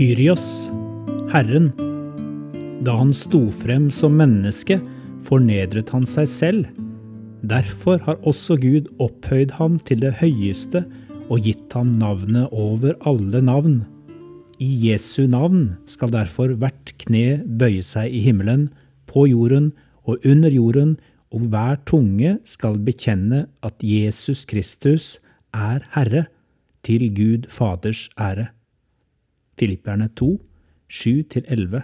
Kyrios, Herren. Da han sto frem som menneske, fornedret han seg selv. Derfor har også Gud opphøyd ham til det høyeste og gitt ham navnet over alle navn. I Jesu navn skal derfor hvert kne bøye seg i himmelen, på jorden og under jorden, og hver tunge skal bekjenne at Jesus Kristus er Herre, til Gud Faders ære. Filipperne 2, 7-11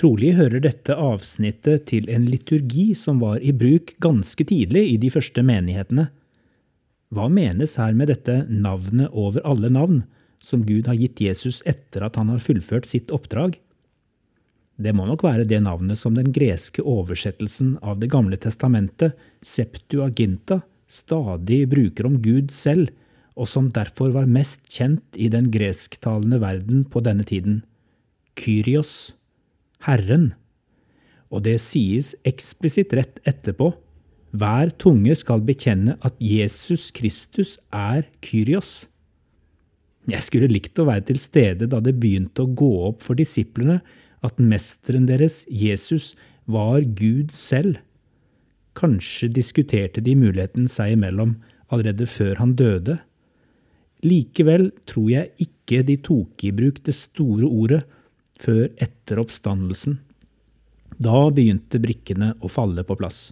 Trolig hører dette avsnittet til en liturgi som var i bruk ganske tidlig i de første menighetene. Hva menes her med dette navnet over alle navn, som Gud har gitt Jesus etter at han har fullført sitt oppdrag? Det må nok være det navnet som den greske oversettelsen av Det gamle testamentet, Septuaginta, stadig bruker om Gud selv, og som derfor var mest kjent i den gresktalende verden på denne tiden. Kyrios, Herren. Og det sies eksplisitt rett etterpå. Hver tunge skal bekjenne at Jesus Kristus er Kyrios. Jeg skulle likt å være til stede da det begynte å gå opp for disiplene at mesteren deres, Jesus, var Gud selv. Kanskje diskuterte de muligheten seg imellom allerede før han døde. Likevel tror jeg ikke de tok i bruk det store ordet før etter oppstandelsen. Da begynte brikkene å falle på plass.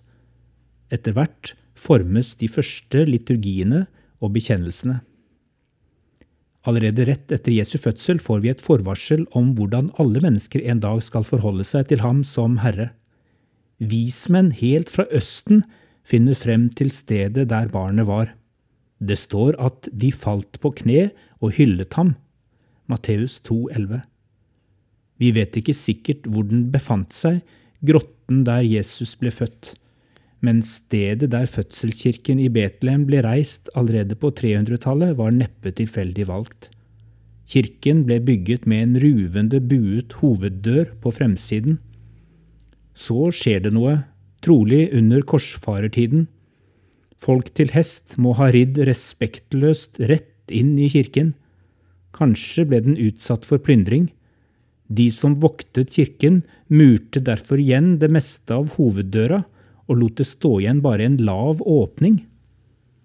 Etter hvert formes de første liturgiene og bekjennelsene. Allerede rett etter Jesu fødsel får vi et forvarsel om hvordan alle mennesker en dag skal forholde seg til ham som Herre. Vismenn helt fra Østen finner frem til stedet der barnet var. Det står at de falt på kne og hyllet ham. Matteus 2,11. Vi vet ikke sikkert hvor den befant seg, grotten der Jesus ble født men stedet der fødselskirken i Betlehem ble reist allerede på 300-tallet, var neppe tilfeldig valgt. Kirken ble bygget med en ruvende buet hoveddør på fremsiden. Så skjer det noe, trolig under korsfarertiden. Folk til hest må ha ridd respektløst rett inn i kirken. Kanskje ble den utsatt for plyndring. De som voktet kirken, murte derfor igjen det meste av hoveddøra, og lot det stå igjen bare en lav åpning.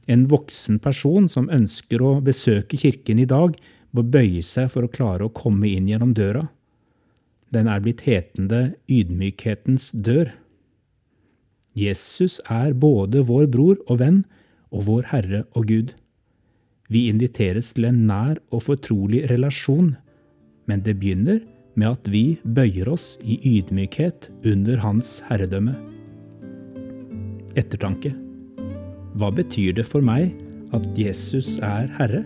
En voksen person som ønsker å besøke kirken i dag, må bøye seg for å klare å komme inn gjennom døra. Den er blitt hetende ydmykhetens dør. Jesus er både vår bror og venn og vår Herre og Gud. Vi inviteres til en nær og fortrolig relasjon, men det begynner med at vi bøyer oss i ydmykhet under Hans herredømme ettertanke. Hva betyr det for meg at Jesus er Herre?